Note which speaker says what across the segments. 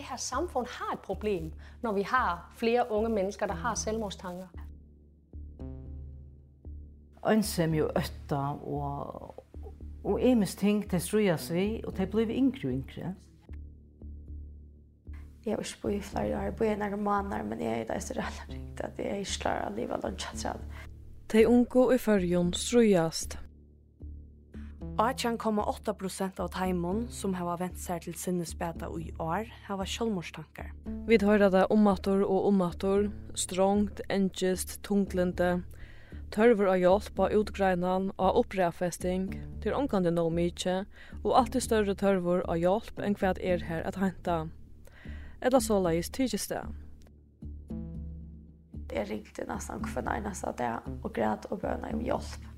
Speaker 1: det her samfund har et problem, når vi har flere unge mennesker, der har selvmordstanker.
Speaker 2: Ønsem jo øtta og, og emes ting til strujas vi, og det blir yngre og yngre.
Speaker 3: Jeg har ikke bo i flere år, jeg bor i noen måneder, men jeg er der så rett og slett at jeg ikke klarer å leve lønnsatrat.
Speaker 4: De unge i førjon strujast.
Speaker 5: 18,8% av taimon som har vent seg til sinnesbeta i år hava sjølmordstankar.
Speaker 4: Vi høyra det omator og omator, strongt, engest, tunglende, tørver av hjelp av utgreinan og opprefesting, til omkande no mykje, og alltid større tørver av hjelp enn hva er her at henta. Eller så leis tykjes det.
Speaker 3: Jeg ringte nesten hver nærmest at jeg og græd og bøna om hjelp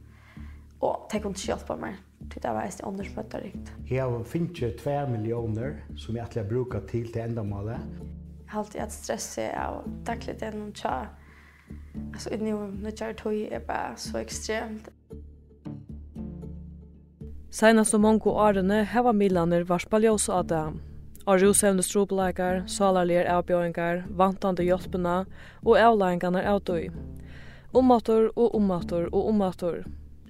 Speaker 3: og det kunne ikke hjelpe meg. Det var en andre som rikt.
Speaker 6: Jeg har finnet 2 millioner som jeg alltid bruker til til endamålet.
Speaker 3: Jeg har alltid hatt stress av daglig det noen tja. Altså, nå når jeg tog er bare så ekstremt.
Speaker 4: Senast og mange årene heva Milaner varspalljøs av det. Av rusevne strobeleikar, salarlige avbjøringar, vantande hjelpene og avleggene avlæringarna avdøy. Ommator og ommator og ommator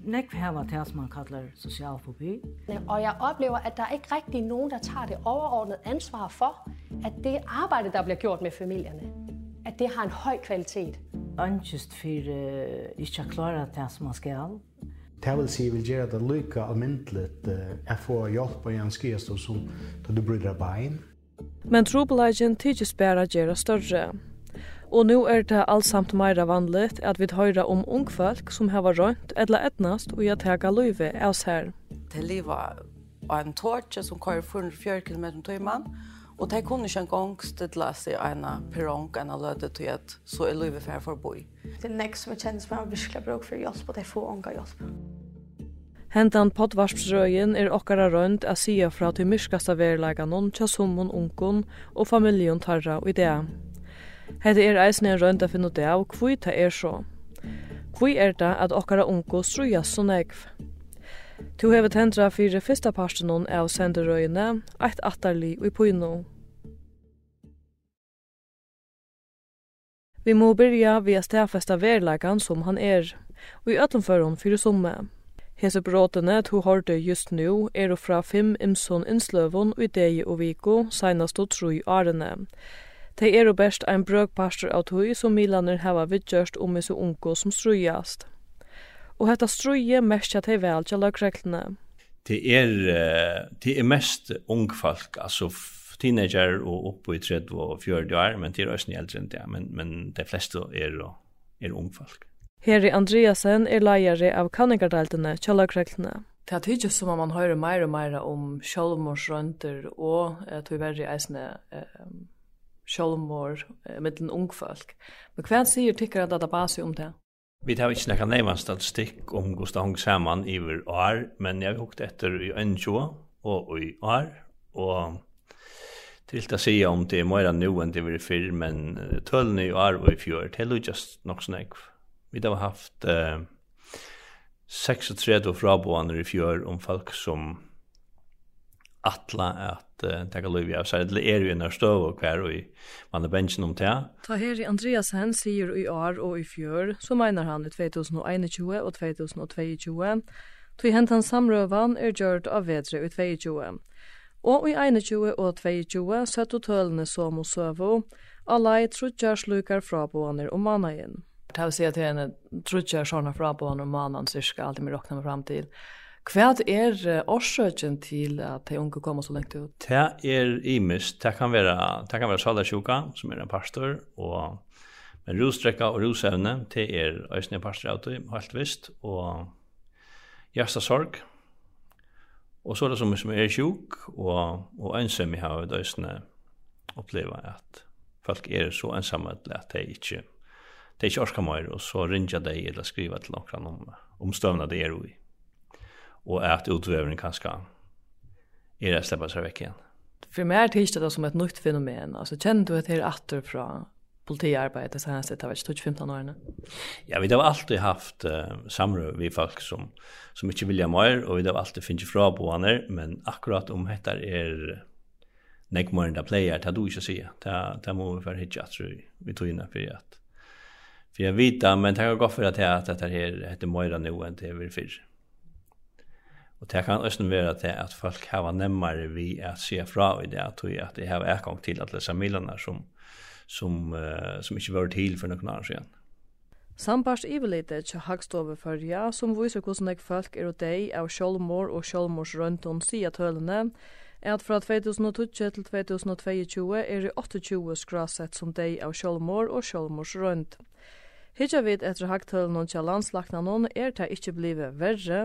Speaker 2: nek her var det, som man kallar social fobi.
Speaker 1: Og jeg oplever, at der er ikke rigtig nogen, der tager det overordnede ansvar for, at det arbejde, der bliver gjort med familierne, at det har en høj kvalitet.
Speaker 2: Angst for uh, ikke at klare det, som man skal.
Speaker 6: Det vil si, vil gjøre det lykke almindeligt uh, at få hjelp og en skjestå som da du bryr bein.
Speaker 4: Men trobelagen tidsbæra gjøre større. Og nu er det allsamt meira vanligt at vi høyra om ungfolk som hava rønt eller etnast og at tega løyve av her.
Speaker 7: Det livet av en tortje som kører 404 km til mann, og det kunne ikke engang stedla seg en perrong, en løte til at så er løyve fær for å bo i.
Speaker 3: Det er nek som jeg kjenner som er virkelig bruk for hjelp, og det er få unga hjelp.
Speaker 4: Hentan potvarsprøyen er okkara rønt a sia fra til myrskasta verleika noen tja summon unkon og familjon tarra og idea. Hetta er eisini ein rønt af finna ut av kvøi ta er so. Kvøi er ta at okkara ungu strøya so negv. Tu hevur tendra fyrir fyrsta partin on av senderøyna, eitt attarli og í puinu. Vi må byrja vi a stafesta verlagan som han er, og i öllum førun fyrir summa. Hese bråtene to hårde just nu er fra fem imson innsløvun i degi og viko, seinast og tru arene. Tei er og best ein brøkpastor av tøy som Milaner hava vidgjørst om i så unko som strujast. Og hetta struje mestja tei vel tja lagreglene.
Speaker 8: Det er, det er mest ungfolk, altså teenager og oppe i 30 og 40 år, men det er også eldre enn det, men, men de fleste er, er ungfolk.
Speaker 4: Heri Andreasen er leiare av kanningardeltene tja lagreglene.
Speaker 9: Det er tydelig som om man hører mer og mer om sjølvmordsrønter og eh, tog verre eisne eh, sjálvmord eh, ung folk. Men vad säger tycker att database om det?
Speaker 8: Vi tar ikke nekka nämna statistik om Gustav Hong Saman i vår år, men jag har hukt efter i en og och i år. Och til å si om det är mer nu enn det var i förr, men tölv i år och i fjör, det er just nog snägg. Vi har haft eh, 36 fraboaner i fjör om folk som atla at uh, taka løyvi av seg, det er jo en støv og hver og i man er bensjen om det.
Speaker 4: Ta her i Andreas Hen sier i år og i fjør, så mener han i 2021 og 2022, tog hent han samrøvan er gjørt av vedre i 2022. Og i 21 og 22 søtt og tølene som og søvo, alle i trutjar slukar frabåner om mannagen.
Speaker 9: Det vil si at henne trutjar sånne frabåner og mannagen, så skal alltid vi råkna med fram til. Hva er årsøkjen til at de unge kommer så lengt ut?
Speaker 8: Det er imist. Det kan være, det kan være salarsjuka, som er en pastor, og men rostrekka og rusevne, det er øsne pastor av det, helt visst, og hjertesorg. Og så er det som, som er sjuk, og, og ønsom i havet øsne oppleva at folk er så ensamme at de ikke, de ikke orsker mer, og så ringer de eller skriver til noen om, om støvnene de er i og at utveveren skal er det slippe seg vekk igjen.
Speaker 9: For meg er tilstått det som et nytt fenomen. Altså, kjenner du at det er atter fra politiarbeidet de seneste, det var vært 15 årene?
Speaker 8: Ja, vi har alltid haft uh, samråd med folk som, som ikke vilja mer, og vi har alltid finnet fra på men akkurat om dette er nek mer enn det pleier, det du ikke sier. Det, det må vi være hitje at vi tog inn for at for jeg vet men det kan gå for at det er at her heter Moira nå enn det er vi fyrr. Og det kan også være til at folk har nemmere vi at se fra i det, at vi at det har erkong til at lese miljøene som, som, uh, som ikke var til for noen annen siden.
Speaker 4: Sambars ivelite til Hagstove førja, som viser hvordan jeg folk er og deg av Kjolmor og sjolmors røntun sida tølene, er at fra 2020 til 2022 er det 28 skrasett som deg av Kjolmor og Kjolmors røntun. Hitja vid etter hagtølen og tja landslagnanon er det ikkje blive verre,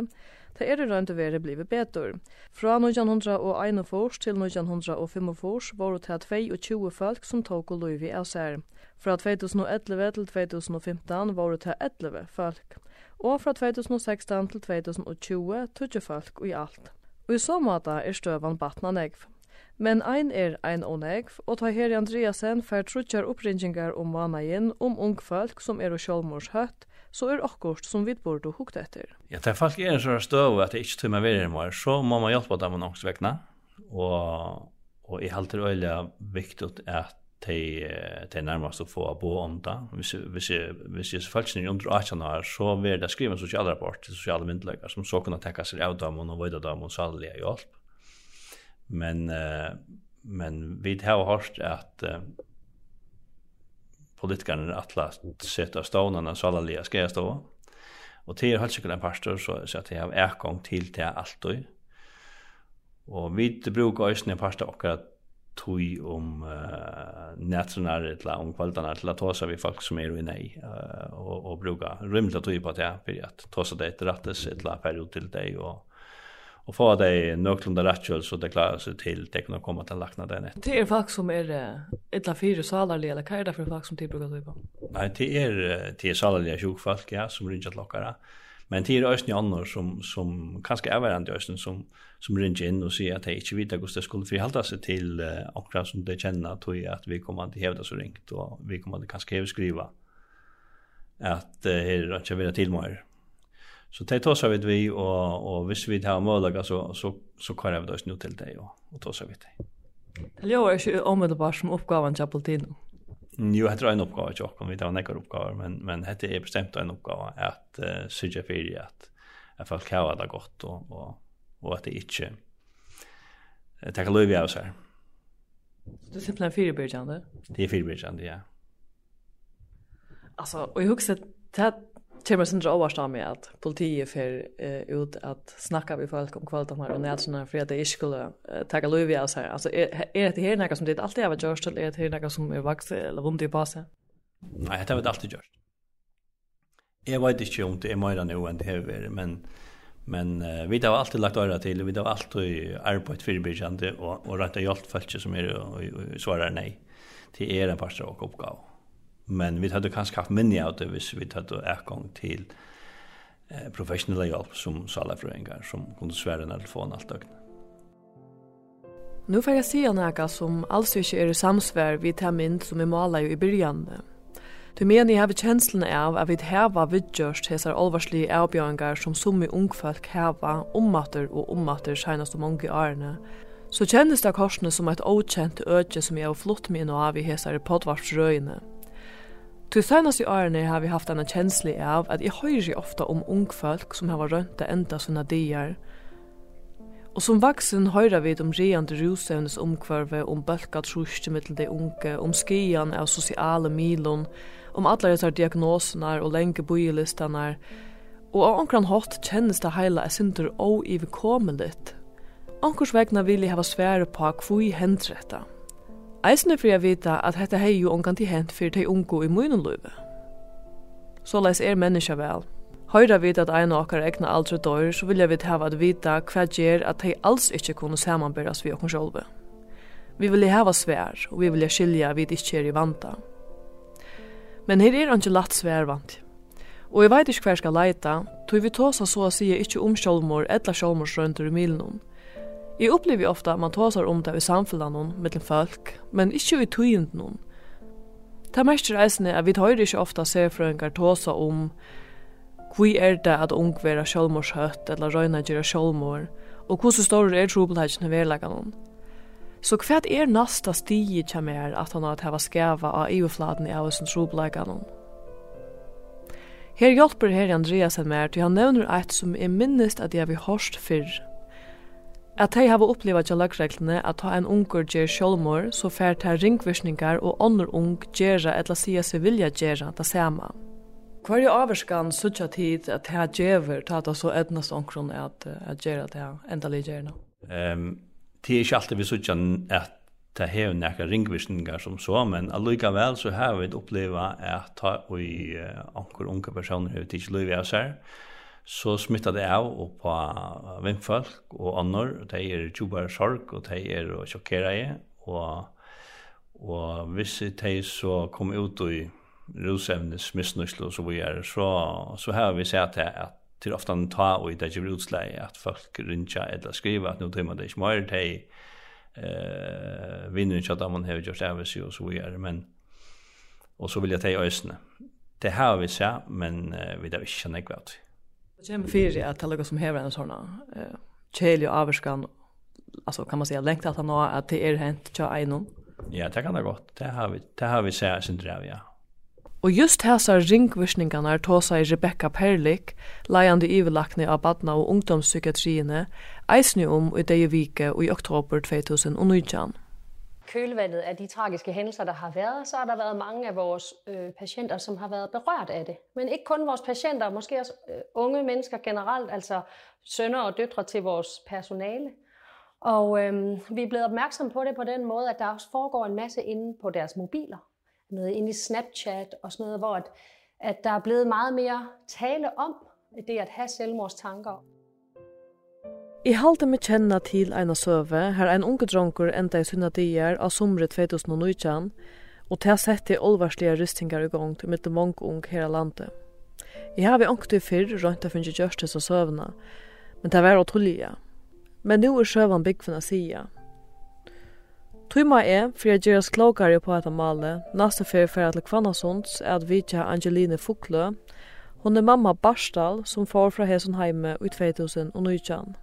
Speaker 4: det er det rønt å være blive betur. Fra 1901 til 1945 var det 22 folk som tok og loiv i æsær. Fra 2011 til 2015 var det 11 folk, og fra 2016 til 2020 tog folk i alt. Og i så måte er støvan batna negv. Men ein er ein onegv, og ta her Andreasen fer trutjar oppringingar om vanagen om ung folk som er og sjålmors høtt, så er akkurat som vi burde hukt etter.
Speaker 8: Ja, det er folk er en sånn støv at det ikke tømmer verre mer, så må man hjelpe dem å noks vekna. Og, og jeg halter øyla viktig at de, de nærmest å få bo om det. Hvis, hvis, hvis jeg selvfølgelig er under 18 år, så vil det skrive en sosial rapport til sosiale myndeløkker som så kunne tekka seg av dem og vøyde dem og salige hjelp. Men uh, men vi har hørt at uh, politikerne atla setta stånene salalia skal jeg stå. Og til er helt sikkert en pastor, så, så at jeg har erkong til til alltid. Og vi bruker også en pastor akkurat tui om uh, nætrenar eller om kvalitanar til at tåsa vi folk som er i nei uh, og, og bruka rymla tui på det for at tåsa det etter rattes eller period til deg og og få dig nøklunda rettjøl så det klarar seg til det kunne komme til lakna där nett.
Speaker 4: Det er folk som er etla fire salarlige, eller hva er det for folk som tillbrukar på?
Speaker 8: Nei, det er, det är salarliga sjukfolk ja som ringer til lokkara. Men det er ösn annor som som kanskje er varandra ösn som som ringer inn og sier at de ikke vet hvordan det skulle frihalda seg til uh, akkurat som de kjenner tog at vi kommer til hevda så ringt og vi kommer att kanske skriva at uh, her er ikke vill till mer. Så det tar sig vi och och visst vi har möjlighet så så så kan jag då snu till dig och og ta så vid dig.
Speaker 4: Det låter ju omiddelbart som uppgåvan till Poltino.
Speaker 8: Jo, jag tror en oppgave, jag kommer vi ta några uppgåvor men men det är bestämt en oppgave, att uh, syrja för att att folk har det gott och och og att det inte det kan löva oss här.
Speaker 4: Det är simpelthen fyrbyrjande.
Speaker 8: Det är fyrbyrjande, ja.
Speaker 4: Alltså, och jeg husker at kommer sin dra overst av meg at politiet fer uh, ut at snakka vi folk om kvalitetene og nætsene for at det ikke skulle uh, takke lov i oss her. Altså, er, er det her noe som det alltid har vært gjørst, eller er det her noe som er vakt eller vondt i passet?
Speaker 8: Nei, det har vært alltid gjørst. Jeg vet ikke om det er mer nå enn det her, men, men uh, vi har alltid lagt øra til, vi har alltid arbeidt fyrbyrkjende og, og rettet hjelp folk som er og, og, og svarer nei Det er en parstråk oppgave men vi hade kanske haft minne av det hvis vi hade ekong till eh, professionella hjelp som salafröingar som kunde svære en telefon allt døgn.
Speaker 4: Nu får jag se några som alls ikke är i samsvär vid det mynd som vi maler ju i början. Du mener jeg har kjenslene av at vi heva vidgjørst hesar alvarslige avbjøringar som summe ungfolk heva ommater og ommater senast om mange årene. Så kjennes det korsene som et åkjent øke som jeg har flott med nå av i hesar i podvarsrøyene. Til senaste årene har vi haft en känsla av at jeg hører ofta om ungfolk som har rønt det enda sånne dier. Og som vaksen hører vi om reande rusevnes omkvarve, om bølka trusje mittel de unge, om skian av sosiale milon, om alle disse diagnosene og lenge bojelistene. og av omkran hatt kjennes det heila er sindur og ivekommelig. Ankurs vegna vil jeg hava svære på hvor hendretta. Eisne fri a vita at hetta hei jo ongan til hent fyrir tei ungu i munun løyve. Så leis er menneska vel. Høyra vita at ein okkar egna aldre dår, så vilja vi hava at vita hva gjer at hei alls ikkje kunne samanberast vi okkar sjolve. Vi vilja hava svær, og vi vilja skilja vi ikkje er i vanta. Men her er ikkje latt svær vant. Og jeg veit ikkje hver skal leita, tog vi tåsa så å sige ikkje om sjolvmor etla sjolvmorsrøyntur i milnum, Jeg opplever ofta at man tåsar om det i samfunnet noen, mellom folk, men ikkje i tøyent noen. Det mest reisende er at vi høyre ikke ofta ser tåsa om hvor er det at ung vera sjølmorshøtt eller røyna gjerra sjålmor, og hvordan står er trobelheten i verleggen noen. Så hva er nasta stige kjem mer at han har hava skæva av EU-fladen i av sin noen? Her hjelper her Andreasen mer til han nevner eit som er minnest at jeg har hørst fyrr. At hei hava uppliva til lagreglene at ta en unger gjer sjolmor, så fær ta ringvisningar og ånder ung gjerra etla sia seg vilja gjerra det samme. Hver averskan suttja tid at hei gjever ta ta så etnast ongron at, at gjerra det her endalig gjerna.
Speaker 8: Um, det er ikke alltid vi suttja at ta hei nekka ringvisningar som så, men allikevel så har vi oppleva at ta og uh, anker unge personer hei tids løyvi av seg, så smittar det av och på vindfolk och annor, det är ju bara sorg, och de er och sjokkerer och och hvis de så kom ut i rusevnes misnøyslo så vi är så, så har vi sett det at til ofta en ta og i det ikke utsleie at folk rinja eller skriva at nå man det ikke mer, de eh, vinner ikke at man har gjort av seg og så videre, men og så vil jeg ta i øsene. Det har vi sett, men eh, vi har ikke nekvært.
Speaker 4: Det kommer för att det som hever en sådana eh, kjelig og avvarskan, alltså kan man säga längt att han har att det är hänt till Einon.
Speaker 8: Ja, det kan det godt. Det har vi, det har vi sett sin drev, ja.
Speaker 4: Og just hæsar ringvisningarna er tåsa i Rebecca Perlik, leiande ivelakne av badna og ungdomspsykiatriene, eisne om i deie vike og i oktober 2019
Speaker 1: kølvandet af de tragiske hændelser, der har været, så har der været mange af vores øh, patienter, som har været berørt af det. Men ikke kun vores patienter, måske også øh, unge mennesker generelt, altså sønner og døtre til vores personale. Og øh, vi er blevet opmærksomme på det på den måde, at der også foregår en masse inde på deres mobiler. Noget inde i Snapchat og sådan noget, hvor at, at der er blevet meget mere tale om det at have selvmordstanker.
Speaker 4: I halte meg kjenna til eina søve, her ein unge dronkur enda i sunna dier av somre 2019, og til sette olvarslige rystingar i gang til mitt mange unge her landet. Jeg har vi ångt i fyrr rønt å finne gjørstes og søvna, men det var å tullige. Men nå er søvan byggfunna sida. Tuma er, for jeg gjør oss klokere på etter male, neste fyr for at Lekvannasunds er at vidja Angeline Fuklø, Hon er mamma Barstal som får fra Hesun heime i 2019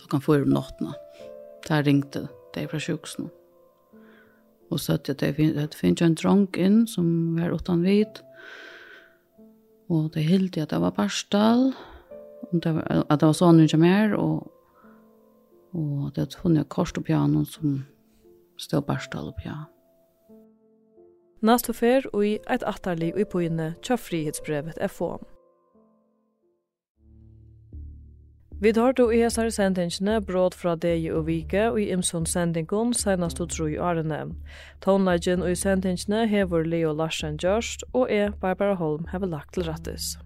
Speaker 10: klokkan fyra om natten. Där ringte det fra sjukhusen. Och så att det finns finns en dronk in som var utan vid. Och det helt att det var parstal. Och det var att det var sån inte mer och och det funnit kors och piano som stod parstal og piano.
Speaker 4: Næstu fer og i eit attarlig og i poinne tja frihetsbrevet er fån. Vi tar to i hesar sendingene bråd fra deg og vike og i imson sendingon senast og tro i årene. Tonelagen og i sendingene hever Leo Larsen Gjørst og jeg, Barbara Holm, hever lagt til rettes.